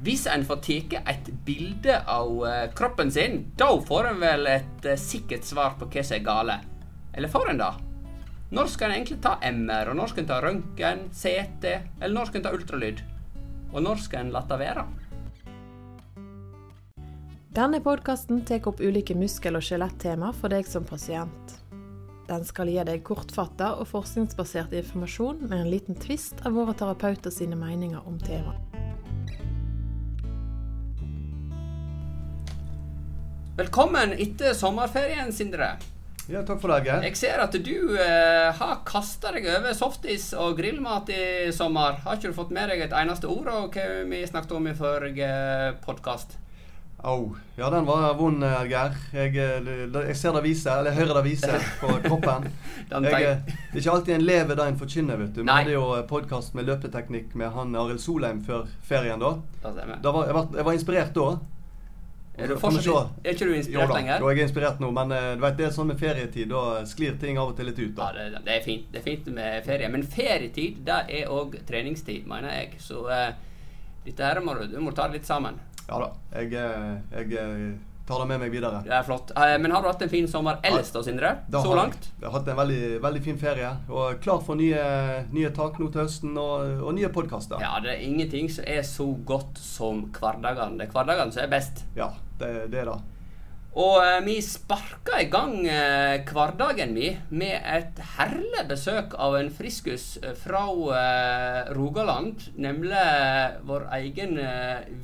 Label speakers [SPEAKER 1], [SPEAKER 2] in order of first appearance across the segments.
[SPEAKER 1] Hvis en får tatt et bilde av eh, kroppen sin, da får en vel et eh, sikkert svar på hva som er gale. Eller får en det? Når skal en egentlig ta MR, og når skal en ta røntgen, CT, eller når skal en ta ultralyd? Og når skal en la det være?
[SPEAKER 2] Denne podkasten tar opp ulike muskel- og skjelettema for deg som pasient. Den skal gi deg kortfatta og forskningsbasert informasjon med en liten tvist av våre terapeuter sine meninger om temaet.
[SPEAKER 1] Velkommen etter sommerferien, Sindre.
[SPEAKER 3] Ja, takk for Geir.
[SPEAKER 1] Jeg ser at du eh, har kasta deg over softis og grillmat i sommer. Har ikke du fått med deg et eneste ord av hva vi snakket om i forrige podkast?
[SPEAKER 3] Au. Ja, den var vond, eh, Geir. Jeg, eh, jeg ser det vise, eller hører det vise på kroppen.
[SPEAKER 1] Den
[SPEAKER 3] Jeg, eh, det er ikke alltid en lever det en forkynner, vet du. Vi hadde jo podkast med løpeteknikk med han Arild Solheim før ferien da. Da var, jeg, var, jeg var inspirert da.
[SPEAKER 1] Er, du fortsatt, er ikke du
[SPEAKER 3] Jo
[SPEAKER 1] inspirert lenger?
[SPEAKER 3] da er inspirert nå, men eh, du vet, det er sånn med ferietid. Da sklir ting av og til litt ut.
[SPEAKER 1] Ja,
[SPEAKER 3] da.
[SPEAKER 1] det, det er fint Det er fint med ferie. Men ferietid det er òg treningstid, mener jeg. Så uh, dette her må du, du må ta det litt sammen.
[SPEAKER 3] Ja da. Jeg, eh, jeg tar det med meg videre.
[SPEAKER 1] Det er flott. Eh, men har du hatt en fin sommer ellers da, Sindre? Så langt?
[SPEAKER 3] Jeg, har hatt en veldig, veldig fin ferie. Og klar for nye, nye tak nå til høsten, og, og nye podkaster.
[SPEAKER 1] Ja, det er ingenting som er så godt som hverdagene. Det er hverdagene som er best.
[SPEAKER 3] Ja, det, det er det.
[SPEAKER 1] Og eh, vi sparka i gang eh, hverdagen vi med et herlig besøk av en friskus fra eh, Rogaland. Nemlig vår egen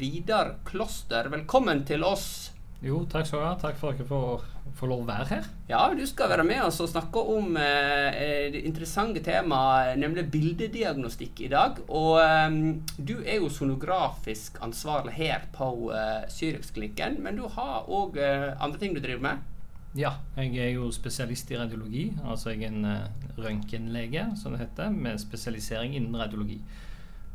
[SPEAKER 1] Vidar Kloster. Velkommen til oss.
[SPEAKER 4] Jo, takk skal du ha. Takk for at dere får, får lov å være her.
[SPEAKER 1] Ja, du skal være med oss og snakke om eh, eh, det interessante temaet, nemlig bildediagnostikk i dag. Og eh, du er jo sonografisk ansvarlig her på eh, Syriksklinikken, men du har òg eh, andre ting du driver med?
[SPEAKER 4] Ja, jeg er jo spesialist i radiologi. Altså jeg er en uh, røntgenlege, som det heter, med spesialisering innen radiologi.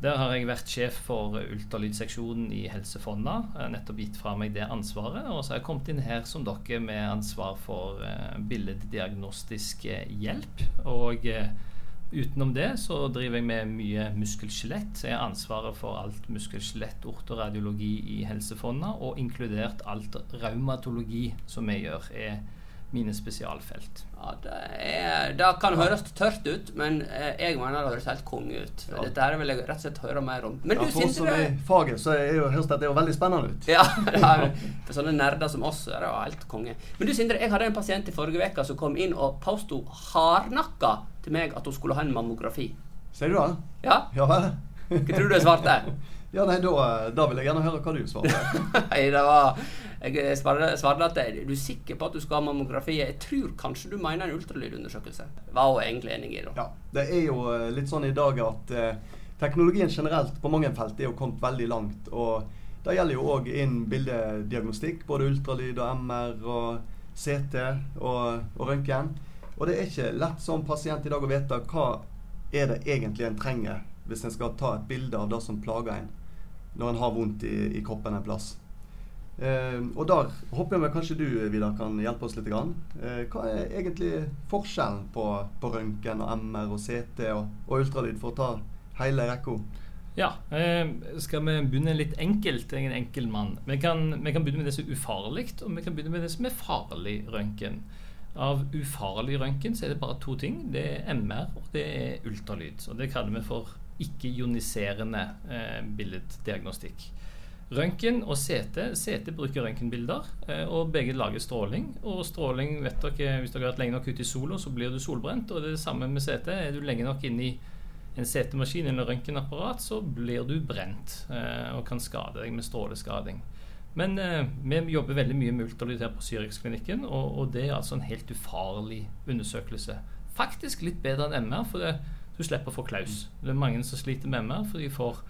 [SPEAKER 4] Der har jeg vært sjef for ultralydseksjonen i Helse Fonna. Nettopp gitt fra meg det ansvaret. Og så har jeg kommet inn her som dere med ansvar for uh, billeddiagnostisk eh, hjelp. Og eh, utenom det så driver jeg med mye muskel-skjelett. Jeg har ansvaret for alt muskel-skjelett, ortoradiologi i Helse Fonna, og inkludert alt raumatologi som vi gjør, er mine spesialfelt.
[SPEAKER 1] Ja, det, er, det kan høres tørt ut, men eh, jeg mener det høres helt konge ut.
[SPEAKER 3] Ja.
[SPEAKER 1] Dette her vil jeg rett og slett høre mer om. Men
[SPEAKER 3] Ja,
[SPEAKER 1] du,
[SPEAKER 3] for oss som er i faget, så er jo, høres dette jo veldig spennende ut.
[SPEAKER 1] ja, er, For sånne nerder som oss er det jo helt konge. Men du, Sindre, jeg hadde en pasient i forrige uke som kom inn og påsto hardnakka til meg at hun skulle ha en mammografi.
[SPEAKER 3] Sier du det?
[SPEAKER 1] Ja?
[SPEAKER 3] Ja vel?
[SPEAKER 1] Hva tror du jeg svarte?
[SPEAKER 3] Ja, nei, da, da vil jeg gjerne høre hva du svarte.
[SPEAKER 1] Nei, det var Jeg svarte, at er du sikker på at du skal ha mammografi? Jeg tror kanskje du mener en ultralydundersøkelse. Var hun egentlig enig i, da?
[SPEAKER 3] Ja, det er jo eh, litt sånn i dag at eh, teknologien generelt på mange felt er jo kommet veldig langt. Og det gjelder jo òg innen bildediagnostikk. Både ultralyd og MR og CT og, og røntgen. Og det er ikke lett som pasient i dag å vite hva er det egentlig en trenger hvis en skal ta et bilde av det som plager en når en har vondt i, i kroppen en plass. Eh, og der håper jeg kanskje du Vidar, kan hjelpe oss litt. Grann. Eh, hva er egentlig forskjellen på, på røntgen og MR og CT og, og ultralyd, for å ta hele rekka?
[SPEAKER 4] Ja, eh, skal vi begynne litt enkelt? Jeg er en enkel mann. Vi kan, vi kan begynne med det som er ufarlig, og vi kan begynne med det som er farlig røntgen. Av ufarlig røntgen så er det bare to ting. Det er MR og det er ultralyd. Og det kaller vi for ikke-ioniserende eh, billeddiagnostikk. Røntgen og CT. CT bruker røntgenbilder, eh, og begge lager stråling. Og stråling, vet dere, hvis dere har vært lenge nok ute i sola, så blir du solbrent. Og det er det samme med CT. Er du lenge nok inne i en CT-maskin eller røntgenapparat, så blir du brent eh, og kan skade deg med stråleskading. Men eh, vi jobber veldig mye med ultralyd her på Syriksklinikken, og, og det er altså en helt ufarlig undersøkelse. Faktisk litt bedre enn MR, for det, du slipper å få klaus. Det er mange som sliter med MR, for de får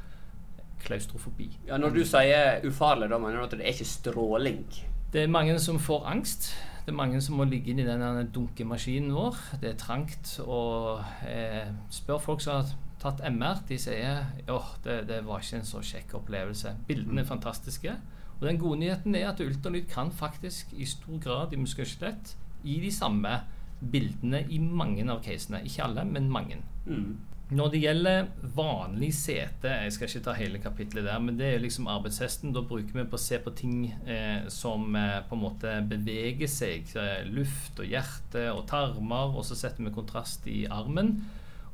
[SPEAKER 4] klaustrofobi.
[SPEAKER 1] Ja, Når du sier ufarlig, da mener du at det er ikke stråling?
[SPEAKER 4] Det er mange som får angst. Det er mange som må ligge inn i denne dunkemaskinen vår. Det er trangt. Og eh, spør folk som har tatt MR, de sier åh, det, det var ikke en så kjekk opplevelse. Bildene er fantastiske. Og den gode nyheten er at ultralyd kan faktisk i stor grad i muskelskjelett gi de samme bildene i mange av casene. Ikke alle, men mange.
[SPEAKER 1] Mm.
[SPEAKER 4] Når det gjelder vanlig sete, jeg skal ikke ta hele kapitlet der, men det er liksom arbeidshesten. Da bruker vi på å se på ting eh, som eh, på en måte beveger seg. Eh, luft og hjerte og tarmer, og så setter vi kontrast i armen.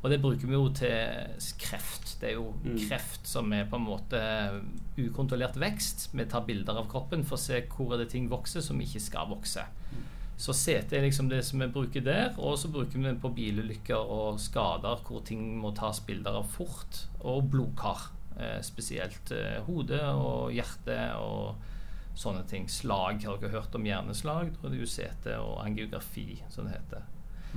[SPEAKER 4] Og det bruker vi jo til kreft. Det er jo
[SPEAKER 1] Mm.
[SPEAKER 4] kreft som er på en måte ukontrollert vekst. Vi tar bilder av kroppen for å se hvor er det ting vokser som ikke skal vokse. Så CT er liksom det som vi bruker der, og så bruker vi på bilulykker og skader hvor ting må tas bilder av fort, og blodkar. Eh, spesielt eh, hode og hjerte og sånne ting. Slag, har dere hørt om hjerneslag? Da er det jo CT og angiografi, som det heter.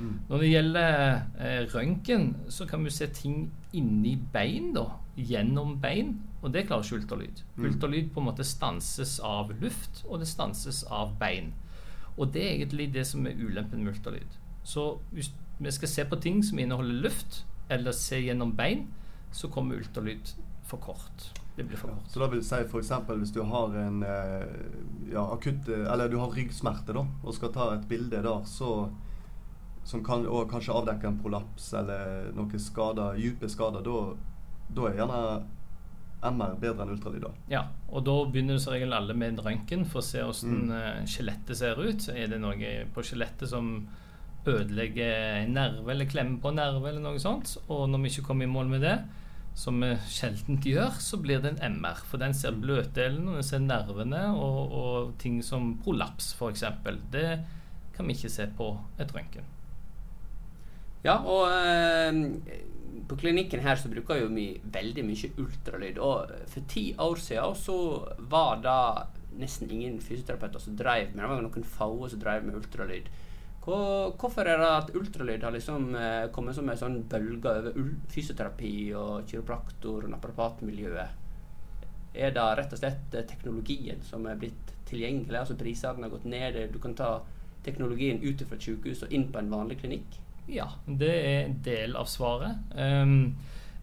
[SPEAKER 3] Mm.
[SPEAKER 4] Når det gjelder eh, røntgen, så kan vi se ting inni bein, da. Gjennom bein. Og det klarer ikke ultralyd.
[SPEAKER 3] Mm.
[SPEAKER 4] Ultralyd på en måte stanses av luft, og det stanses av bein. Og det er egentlig det som er ulempen med ultralyd. Så hvis vi skal se på ting som inneholder luft, eller se gjennom bein, så kommer ultralyd for kort. Det blir for kort.
[SPEAKER 3] Så da vil si f.eks. hvis du har en eh, ja, akutt eh, Eller du har ryggsmerte da, og skal ta et bilde der, så som kan kanskje avdekke en prolaps eller noen skader, dype skader, da, da er gjerne MR bedre enn ultralyd. da.
[SPEAKER 4] Ja, og da begynner som regel alle med en røntgen for å se hvordan
[SPEAKER 3] Mm.
[SPEAKER 4] eh, skjelettet ser ut. Er det noe på skjelettet som ødelegger en nerve eller klemmer på en nerve eller noe sånt? Og når vi ikke kommer i mål med det, som vi sjelden gjør, så blir det en MR. For den ser bløtdelen, og den ser nervene og, og ting som prolaps f.eks. Det kan vi ikke se på et røntgen.
[SPEAKER 1] Ja, og eh, på klinikken her så bruker vi veldig mye ultralyd. Og for ti år siden så var det nesten ingen fysioterapeuter som drev med det. var noen få som drev med ultralyd. Hvorfor er det at ultralyd har liksom eh, kommet som en sånn bølge over fysioterapi og kiropraktor- og naprapatmiljøet? Er det rett og slett eh, teknologien som er blitt tilgjengelig? altså Prisene har gått ned, du kan ta teknologien ut fra et sykehus og inn på en vanlig klinikk?
[SPEAKER 4] Ja, det er en del av svaret. Um,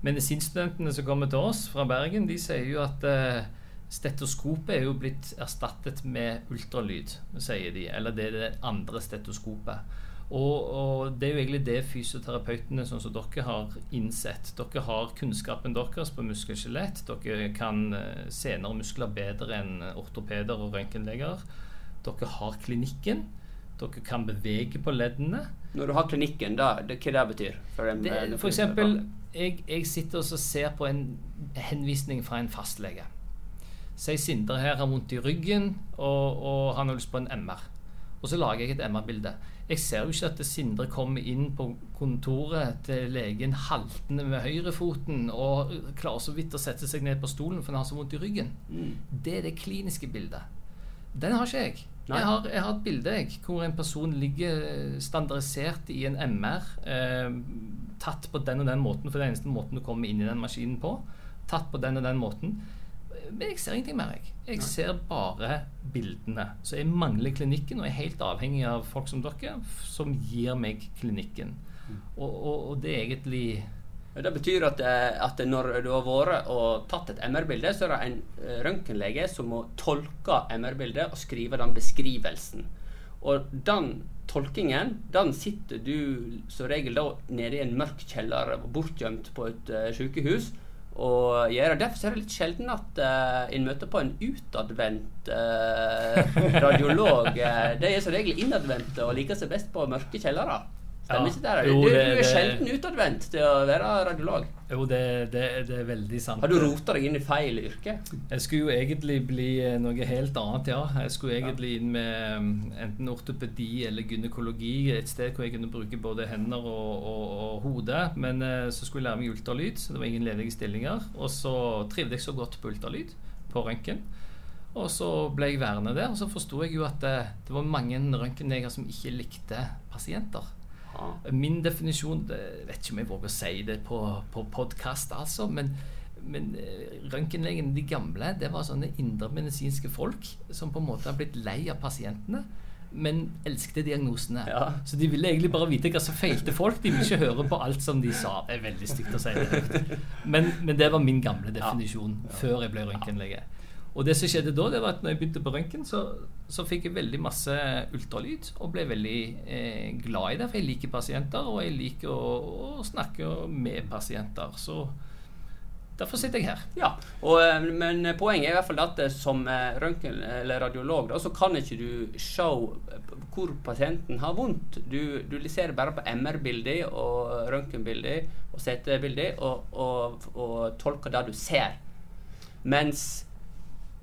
[SPEAKER 4] medisinstudentene som kommer til oss fra Bergen, de sier jo at uh, stetoskopet er jo blitt erstattet med ultralyd, sier de. Eller det er det andre stetoskopet. Og, og det er jo egentlig det fysioterapeutene sånn som dere har innsett. Dere har kunnskapen deres på muskel og skjelett. Dere kan senere muskler bedre enn ortopeder og røntgenleger. Dere har klinikken. Dere kan bevege på leddene.
[SPEAKER 1] Når du har klinikken, da, det, hva det betyr? For, en,
[SPEAKER 4] Det, for eksempel, jeg, jeg sitter og ser på en henvisning fra en fastlege. Si Sindre her har vondt i ryggen, og, og han har lyst på en MR. Og så lager jeg et MR-bilde. Jeg ser jo ikke at Sindre kommer inn på kontoret til legen haltende med høyrefoten og klarer så vidt å sette seg ned på stolen for han har så vondt i ryggen.
[SPEAKER 1] Mm.
[SPEAKER 4] Det er det kliniske bildet. Den har ikke jeg. Jeg har, jeg har et bilde jeg, hvor en person ligger standardisert i en MR, eh, tatt på den og den måten, for det er den eneste måten du kommer inn i den maskinen på. Tatt på den og den måten. Men jeg ser ingenting mer. Jeg Jeg
[SPEAKER 1] Nei.
[SPEAKER 4] ser bare bildene. Så jeg mangler klinikken, og er helt avhengig av folk som dere, som gir meg klinikken. Og, og, og det er egentlig
[SPEAKER 1] Det betyr at, eh, at når du har vært og tatt et MR-bilde, så er det en eh, røntgenlege som må tolke MR-bildet og skrive den beskrivelsen. Og den tolkingen, den sitter du som regel da nede i en mørk kjeller bortgjemt på et uh, sykehus og gjør. Derfor er det litt sjelden at uh, en møter på en utadvendt uh, radiolog. De er som regel innadvendte og liker seg best på mørke kjellere. Stemmer ikke det?
[SPEAKER 4] Jo,
[SPEAKER 1] Du, du er sjelden utadvendt til å være radiolog.
[SPEAKER 4] Jo, det, det, det er veldig sant.
[SPEAKER 1] Har du rota deg inn i feil yrke?
[SPEAKER 4] Jeg skulle jo egentlig bli eh, noe helt annet, ja. Jeg skulle egentlig inn med um, enten ortopedi eller gynekologi, et sted hvor jeg kunne bruke både hender og, og, og hode. Men eh, så skulle jeg lære meg ultralyd, så det var ingen ledige stillinger. Og så trivde jeg så godt på ultralyd, på røntgen. Og så ble jeg værende der, og så forsto jeg jo at det, det var mange røntgenleger som ikke likte pasienter. Min definisjon Jeg vet ikke om jeg våger å si det på, på podkast, altså, men, men eh, røntgenlegene, de gamle, det var sånne indremedisinske folk som på en måte har blitt lei av pasientene, men elsket diagnosene.
[SPEAKER 1] Ja.
[SPEAKER 4] Så de ville egentlig bare vite hva som feilte folk. De ville ikke høre på alt som de sa. Det er veldig stygt å si det. Men, men det var min gamle definisjon før jeg ble røntgenlege. Og det som skjedde da, det var at når jeg begynte på røntgen, så så fikk jeg veldig masse ultralyd og ble veldig eh, glad i det. For jeg liker pasienter, og jeg liker å, å snakke med pasienter. Så derfor sitter jeg her.
[SPEAKER 1] Ja, og, eh, Men poenget er i hvert fall at som eh, røntgen- eller radiolog da, så kan ikke du se hvor pasienten har vondt. Du, du ser bare på MR-bildet og røntgenbildet og CT-bildet og, og, og tolker det du ser. Mens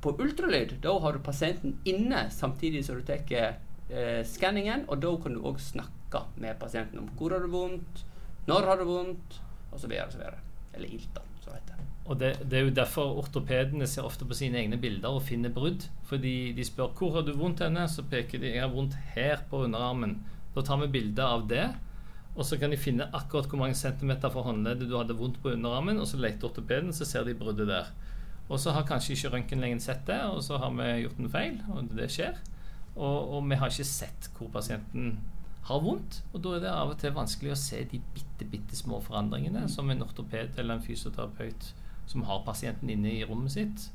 [SPEAKER 1] på ultralyd da har du pasienten inne samtidig som du tar eh, skanningen, og da kan du òg snakke med pasienten om hvor har du vondt, når har du vondt, osv. Eller ilt, da, som heter.
[SPEAKER 4] Og det, det, er jo derfor ortopedene ser ofte på sine egne bilder og finner brudd. Fordi de spør hvor har du vondt henne, så peker de jeg har vondt her på underarmen. Da tar vi bilde av det, og så kan de finne akkurat hvor mange centimeter fra håndleddet du hadde vondt på underarmen, og så leter ortopeden, så ser de bruddet der. Og så har kanskje ikke røntgenlegen sett det, og så har vi gjort en feil, og det skjer. Og, og, vi har ikke sett hvor pasienten har vondt. Og da er det av og til vanskelig å se de bitte, bitte små forandringene som en ortoped eller en fysioterapeut som har pasienten inne i rommet sitt,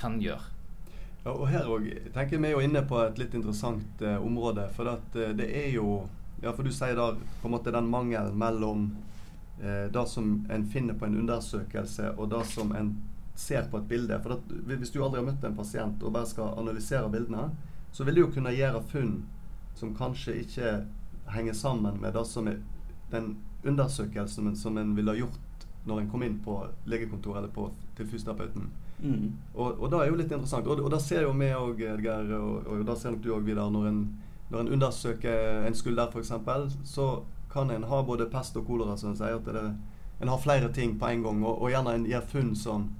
[SPEAKER 4] kan gjøre.
[SPEAKER 3] Ja, og her òg tenker vi er jo inne på et litt interessant eh, område. For at, eh, det er jo Ja, for du sier da på en måte den mangelen mellom eh, det som en finner på en undersøkelse, og det som en ser på et bilde. For at, Hvis du aldri har møtt en pasient og bare skal analysere bildene, så vil du jo kunne gjøre funn som kanskje ikke henger sammen med det som er den undersøkelsen som en ville ha gjort når en kom inn på legekontoret eller på, til fysioterapeuten. Mm. Og, og det er jo litt interessant. Og, og det ser jo vi òg, Edgar, og, og det ser nok du òg, Vidar. Når en, når en undersøker en skulder, f.eks., så kan en ha både pest og kolera, som en sier. At det, en har flere ting på en gang, og, og gjerne en gjør funn som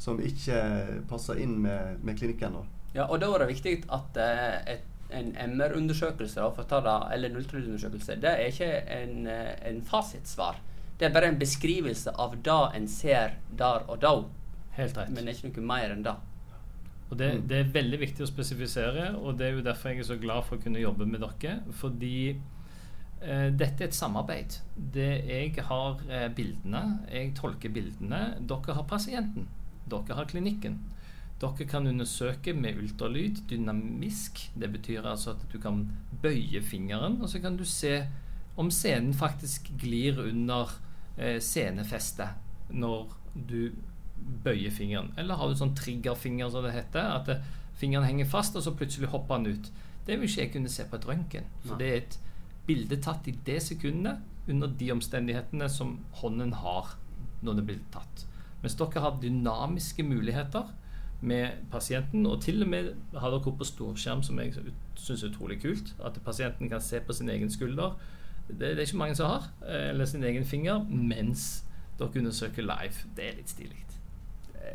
[SPEAKER 3] som ikke passer inn med, med klinikken.
[SPEAKER 1] Ja, og da er det viktig at uh, et, en MR-undersøkelse eller en ultralydundersøkelse det er ikke en, uh, en, fasitsvar. Det er bare en beskrivelse av det en ser der og da.
[SPEAKER 4] Helt rett.
[SPEAKER 1] Men det er ikke noe mer enn det.
[SPEAKER 4] Og det, det, er veldig viktig å spesifisere, og det er jo derfor jeg er så glad for å kunne jobbe med dere. Fordi eh, dette er et samarbeid. Det jeg har eh, bildene, jeg tolker bildene, dere har pasienten. Dere har klinikken. Dere kan undersøke med ultralyd dynamisk. Det betyr altså at du kan bøye fingeren, og så kan du se om scenen faktisk glir under eh, scenefestet når du bøyer fingeren. Eller har du sånn triggerfinger, som det heter. At det, eh, fingeren henger fast, og så plutselig hopper den ut. Det vil ikke jeg kunne se på et røntgen. For det er et bilde tatt i det sekundet under de omstendighetene som hånden har når det blir tatt. Mens dere har dynamiske muligheter med pasienten, og til og med har dere på storskjerm, som jeg syns er utrolig kult. At pasienten kan se på sin egen skulder. Det, det, er ikke mange som har. Eh, eller sin egen finger. Mens dere undersøker live. Det er litt stilig.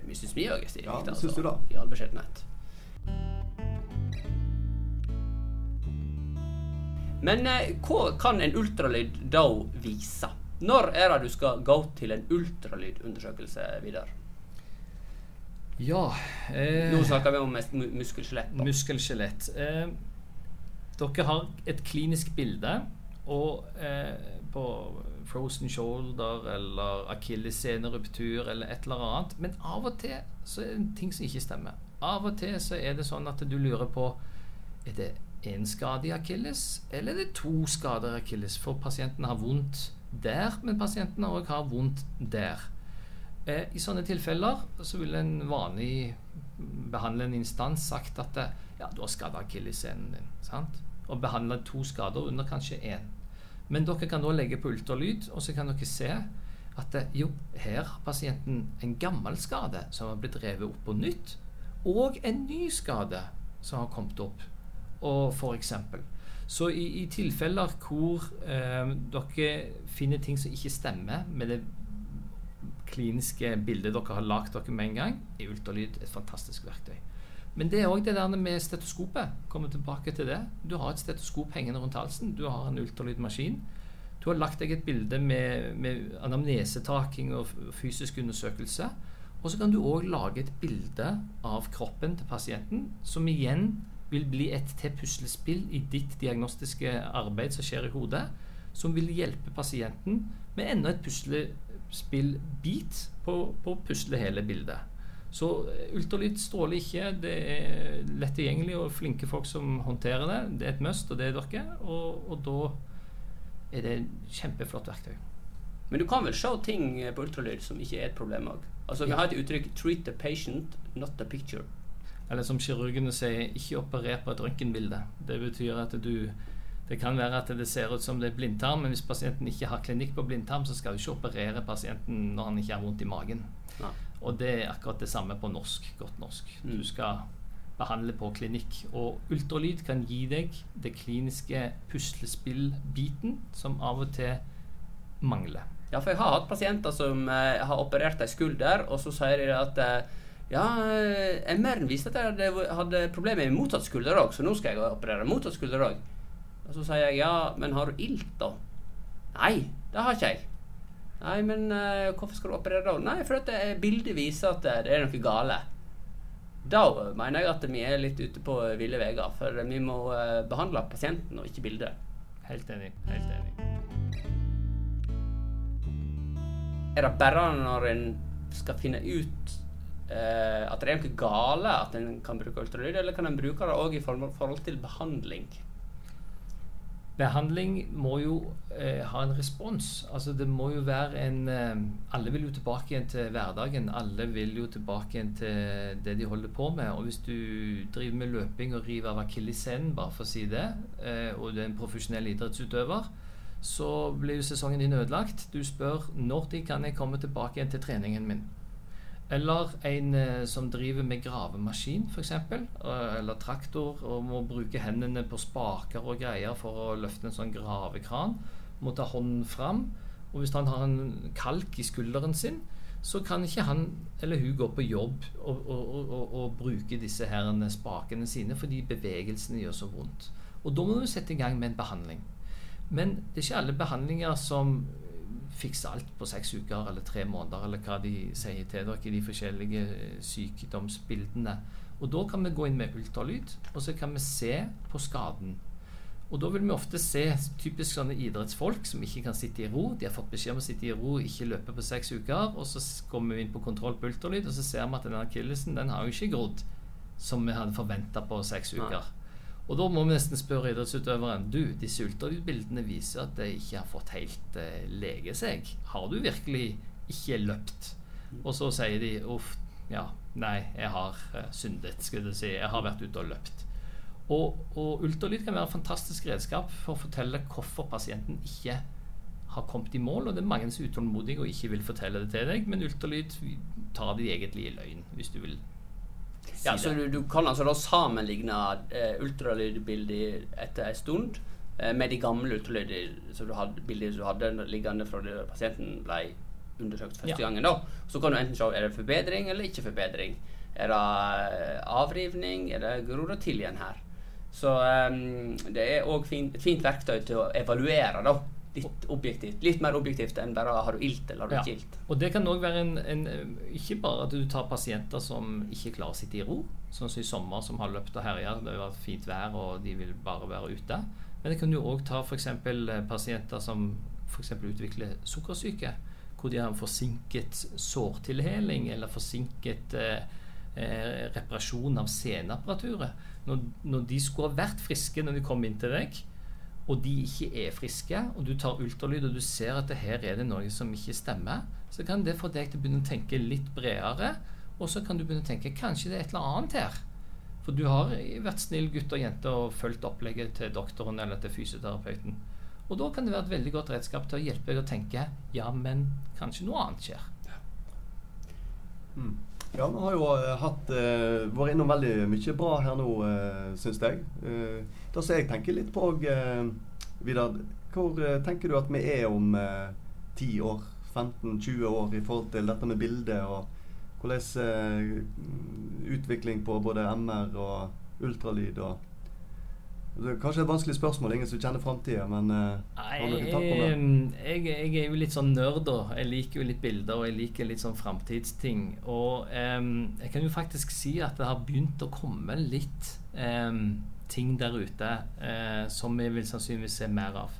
[SPEAKER 1] Vi syns vi òg er stilig.
[SPEAKER 3] Ja,
[SPEAKER 1] altså,
[SPEAKER 3] synes du da?
[SPEAKER 1] I all beskjedenhet. Men eh, hva kan en ultralyd da vise? Når er det du skal gå til en ultralydundersøkelse, Vidar?
[SPEAKER 4] Ja
[SPEAKER 1] eh, Nå snakker vi om muskelskjelett.
[SPEAKER 4] Muskelskjelett. Eh, dere har et klinisk bilde og eh, på frozen shoulder eller akillesseneruptur eller et eller annet. Men av og til så er det ting som ikke stemmer. Av og til så er det sånn at du lurer på Er det én skade i akilles, eller er det to skader i akilles? For pasienten har vondt der, men pasienten har vondt der. Eh, I sånne tilfeller så vil en vanlig behandlende instans sagt at ja, du har skada akillessenen din. sant? Og behandla to skader under kanskje én. Men dere kan da legge på ultralyd, og så kan dere se at jo, her har pasienten en gammel skade som har blitt revet opp på nytt, og en ny skade som har kommet opp. Og for eksempel så i, i tilfeller hvor eh, dere finner ting som ikke stemmer med det kliniske bildet dere har lagd dere med en gang, er ultralyd et fantastisk verktøy. Men det er òg det der med stetoskopet. Kommer tilbake til det. Du har et stetoskop hengende rundt halsen. Du har en ultralydmaskin. Du har lagt deg et bilde med, med anamnesetaking og fysisk undersøkelse. Og så kan du òg lage et bilde av kroppen til pasienten, som igjen vil bli et til puslespill i ditt diagnostiske arbeid som skjer i hodet, som vil hjelpe pasienten med enda et puslespillbit på, på å pusle hele bildet. Så eh, ultralyd stråler ikke. Det er lett tilgjengelig og flinke folk som håndterer det. Det er et must, og det er dere. Og, og da er det et kjempeflott verktøy.
[SPEAKER 1] Men du kan vel se ting på ultralyd som ikke er et problem òg? Altså, vi har et uttrykk 'treat the patient, not the picture'.
[SPEAKER 4] Eller som kirurgene sier, ikke operer på et røntgenbilde. Det betyr at du det kan være at det ser ut som det er blindtarm, men hvis pasienten ikke har klinikk på blindtarm, så skal du ikke operere pasienten når han ikke har vondt i magen.
[SPEAKER 1] Ja.
[SPEAKER 4] Og det er akkurat det samme på norsk, godt norsk.
[SPEAKER 1] Mm.
[SPEAKER 4] Du skal behandle på klinikk. Og ultralyd kan gi deg det kliniske puslespillbiten som av og til mangler.
[SPEAKER 1] Ja, for jeg har hatt pasienter som eh, har operert ei skulder, og så sier de at eh, ja, eh, MR-en viste at jeg hadde, hadde problemer med motsatt skulder òg, så nå skal jeg operere motsatt skulder òg. Og så sier jeg ja, men har du ilt, da? Nei, det har ikke jeg. Nei, men uh, hvorfor skal du operere da? Nei, for at eh, bildet viser at eh, det er noe gale. Da mener jeg at vi er litt ute på ville veier, for vi må uh, behandle pasienten og ikke bildet.
[SPEAKER 4] Helt enig. Helt enig.
[SPEAKER 1] Er det bare når en skal finne ut eh, at det er noe gale, at en kan bruke ultralyd, eller kan en bruke det òg i forhold til behandling?
[SPEAKER 4] Behandling må jo eh, ha en respons. Altså det må jo være en eh, Alle vil jo tilbake igjen til hverdagen. Alle vil jo tilbake igjen til det de holder på med. Og hvis du driver med løping og river av akilleshælen, bare for å si det, eh, og du er en profesjonell idrettsutøver, så blir jo sesongen din ødelagt. Du spør når de kan jeg komme tilbake igjen til treningen min. Eller en eh, som driver med gravemaskin, f.eks., eller traktor, og må bruke hendene på spaker og greier for å løfte en sånn gravekran. Må ta hånden fram. Og hvis han har en kalk i skulderen sin, så kan ikke han eller hun gå på jobb og, og, og, og, bruke disse her spakene sine fordi bevegelsene gjør så vondt. Og da må du sette i gang med en behandling. Men det er ikke alle behandlinger som fikser alt på seks uker eller tre måneder, eller hva de sier til dere i de forskjellige eh, sykdomsbildene. Og da kan vi gå inn med ultralyd, og så kan vi se på skaden. Og da vil vi ofte se typisk sånne idrettsfolk som ikke kan sitte i ro. De har fått beskjed om å sitte i ro, ikke løpe på seks uker. Og så kommer vi inn på kontroll på ultralyd, og så ser vi at den akillesen den har jo ikke grodd som vi hadde forventa på seks
[SPEAKER 1] Nei.
[SPEAKER 4] Og da må vi nesten spørre idrettsutøveren Du, disse ultralydbildene viser at de ikke har fått helt eh, lege seg. Har du virkelig ikke løpt? Og så sier de uff, ja, nei, jeg har eh, syndet, skulle jeg si. Jeg har vært ute og løpt. Og, og ultralyd kan være et fantastisk redskap for å fortelle hvorfor pasienten ikke har kommet i mål. Og det er mange som er utålmodige og ikke vil fortelle det til deg, men ultralyd tar de egentlig i løgn, hvis du vil si
[SPEAKER 1] Ja, så du, du kan altså da sammenligne eh, ultralydbilder etter en stund eh, med de gamle ultralydbildene du du hadde liggende fra da pasienten ble undersøkt første
[SPEAKER 4] Ja.
[SPEAKER 1] gangen. da. Så kan du enten se er det forbedring eller ikke forbedring. Er det eh, avrivning? Er det gror det til igjen her? Så um, det er òg et fint verktøy til å evaluere, da. Litt objektivt. Litt mer objektivt enn bare har du ilt eller har du
[SPEAKER 4] Ja.
[SPEAKER 1] ikke ilt.
[SPEAKER 4] Og det kan òg være en, en Ikke bare at du tar pasienter som ikke klarer å sitte i ro, sånn som i sommer, som har løpt og herja, det har vært fint vær og de vil bare være ute. Men det kan du òg ta f.eks. pasienter som f.eks. utvikler sukkersyke, hvor de har en forsinket sårtilheling eller forsinket eh, eh, reparasjon av seneapparaturet. Når, når de skulle ha vært friske når de kom inn til deg, og de ikke er friske, og du tar ultralyd og du ser at det her er det noe som ikke stemmer, så kan det få deg til å begynne å tenke litt bredere, og så kan du begynne å tenke kanskje det er et eller annet her. For du har vært snill gutt og jente og fulgt opplegget til doktoren eller til fysioterapeuten. Og da kan det være et veldig godt redskap til å hjelpe deg å tenke ja, men kanskje noe annet skjer.
[SPEAKER 3] Mm. Ja, vi har jo eh, hatt, eh, vært innom veldig mye bra her nå, uh, syns jeg. Eh, det som jeg tenker litt på òg, Vidar. Hvor eh, tenker du at vi er om ti 10 år, 15-20 år i forhold til dette med bildet Og hvordan eh, utvikling på både MR og ultralyd og det er Kanskje et vanskelig spørsmål, ingen som kjenner framtida, men eh,
[SPEAKER 4] Nei, jeg, jeg er jo litt sånn nerd, da. Jeg liker jo litt bilder, og jeg liker litt sånn framtidsting. Og um, jeg kan jo faktisk si at det har begynt å komme litt um, ting der ute uh, som vi vil sannsynligvis se mer av.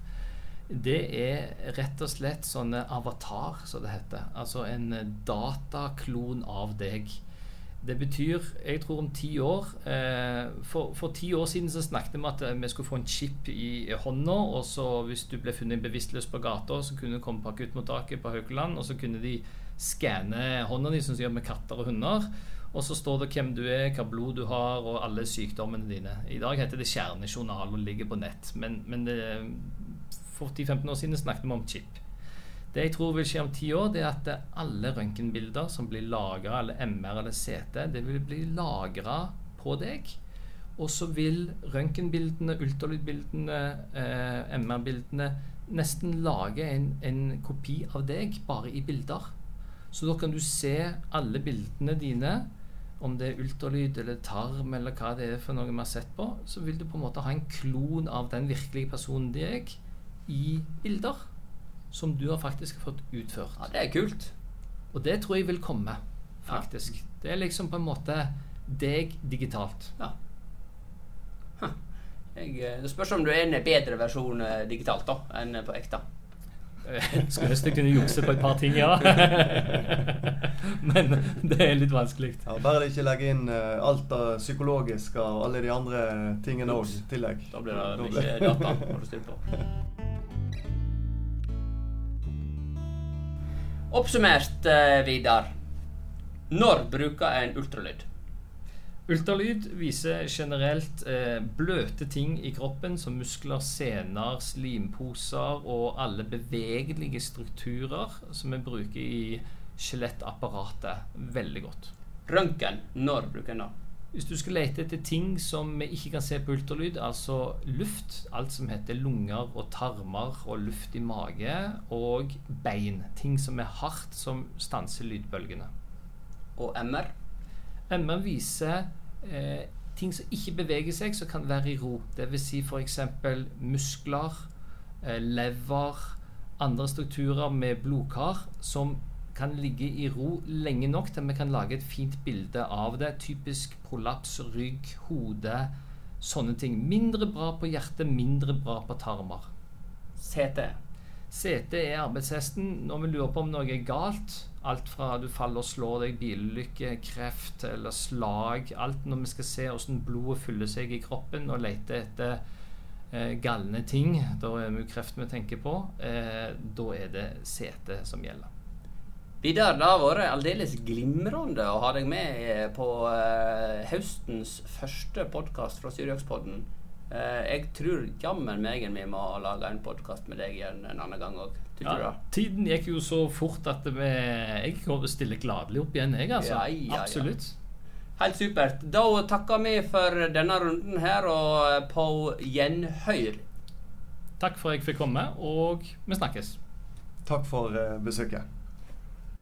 [SPEAKER 4] Det er rett og slett sånne avatar, som det heter. Altså en eh, dataklon av deg. Det betyr, jeg tror om ti år eh, for, for, ti år siden så snakket vi at eh, vi skulle få en chip i hånda, og så hvis du ble funnet bevisstløs på gata, så kunne du komme på akuttmottaket på Haukeland, og så kunne de skanne hånda di, som de gjør med katter og hunder. Og så står det hvem du er, hva blod du har, og alle sykdommene dine. I dag heter det kjernejournal og ligger på nett, men, men det, for 10-15 år siden snakket vi om chip. Det jeg tror vil skje om ti år, det er at alle røntgenbilder som blir lagra, eller MR eller CT, det vil bli lagra på deg. Og så vil røntgenbildene, ultralydbildene, eh, MR-bildene nesten lage en, en, kopi av deg, bare i bilder. Så da kan du se alle bildene dine, om det er ultralyd eller tarm eller hva det er for noe vi har sett på, så vil du på en måte ha en klon av den virkelige personen deg i bilder som du har faktisk fått utført.
[SPEAKER 1] Ja, Det er kult.
[SPEAKER 4] Og det tror jeg vil komme, faktisk. Ja. Det er liksom på en måte deg digitalt.
[SPEAKER 1] Ja. Jeg, eh, det spørs om du er en bedre versjon eh, digitalt da, enn på ekte.
[SPEAKER 4] Skulle ønske jeg kunne jukse på et par ting, ja. Men det er litt vanskelig.
[SPEAKER 3] Ja, bare de ikke legger inn alt det psykologiske og alle de andre tingene òg i tillegg.
[SPEAKER 1] Da blir det mye data. Oppsummert, uh, Vidar. Når bruker en ultralyd?
[SPEAKER 4] Ultralyd viser generelt eh, bløte ting i kroppen, som muskler, sener, slimposer og alle bevegelige strukturer som vi bruker i skjelettapparatet, veldig godt.
[SPEAKER 1] Røntgen, når bruker en det?
[SPEAKER 4] Hvis du skal lete etter ting som vi ikke kan se på ultralyd, altså luft, alt som heter lunger og tarmer og luft i mage, og bein, ting som er hardt, som stanser lydbølgene.
[SPEAKER 1] Og MR?
[SPEAKER 4] MR viser eh, ting som ikke beveger seg, som kan være i ro. Dvs. Si f.eks. muskler, eh, lever, andre strukturer med blodkar som kan ligge i ro lenge nok til vi kan lage et fint bilde av det. Typisk prolaps, rygg, hode, sånne ting. Mindre bra på hjertet, mindre bra på tarmer.
[SPEAKER 1] CT.
[SPEAKER 4] CT er arbeidshesten når vi lurer på om noe er galt. Alt fra du faller og slår deg, bilulykke, kreft eller slag. Alt når vi skal se hvordan blodet fyller seg i kroppen og lete etter eh, galne ting. Da er det jo kreft vi tenker på. Eh, da er det CT som gjelder.
[SPEAKER 1] Vidar, det har vært aldeles glimrende å ha deg med eh, på uh, høstens første podkast fra Syriakspodden. Uh, jeg tror jammen meg vi må lage en podkast med deg igjen en annen gang òg.
[SPEAKER 4] Ja, tiden gikk jo så fort at vi, jeg kommer stille gladelig opp igjen, jeg, altså. Ja, ja, Absolutt.
[SPEAKER 1] Helt supert. Da takker vi for denne runden her, og på gjenhør.
[SPEAKER 4] Takk for at jeg fikk komme, og vi snakkes.
[SPEAKER 3] Takk for besøket.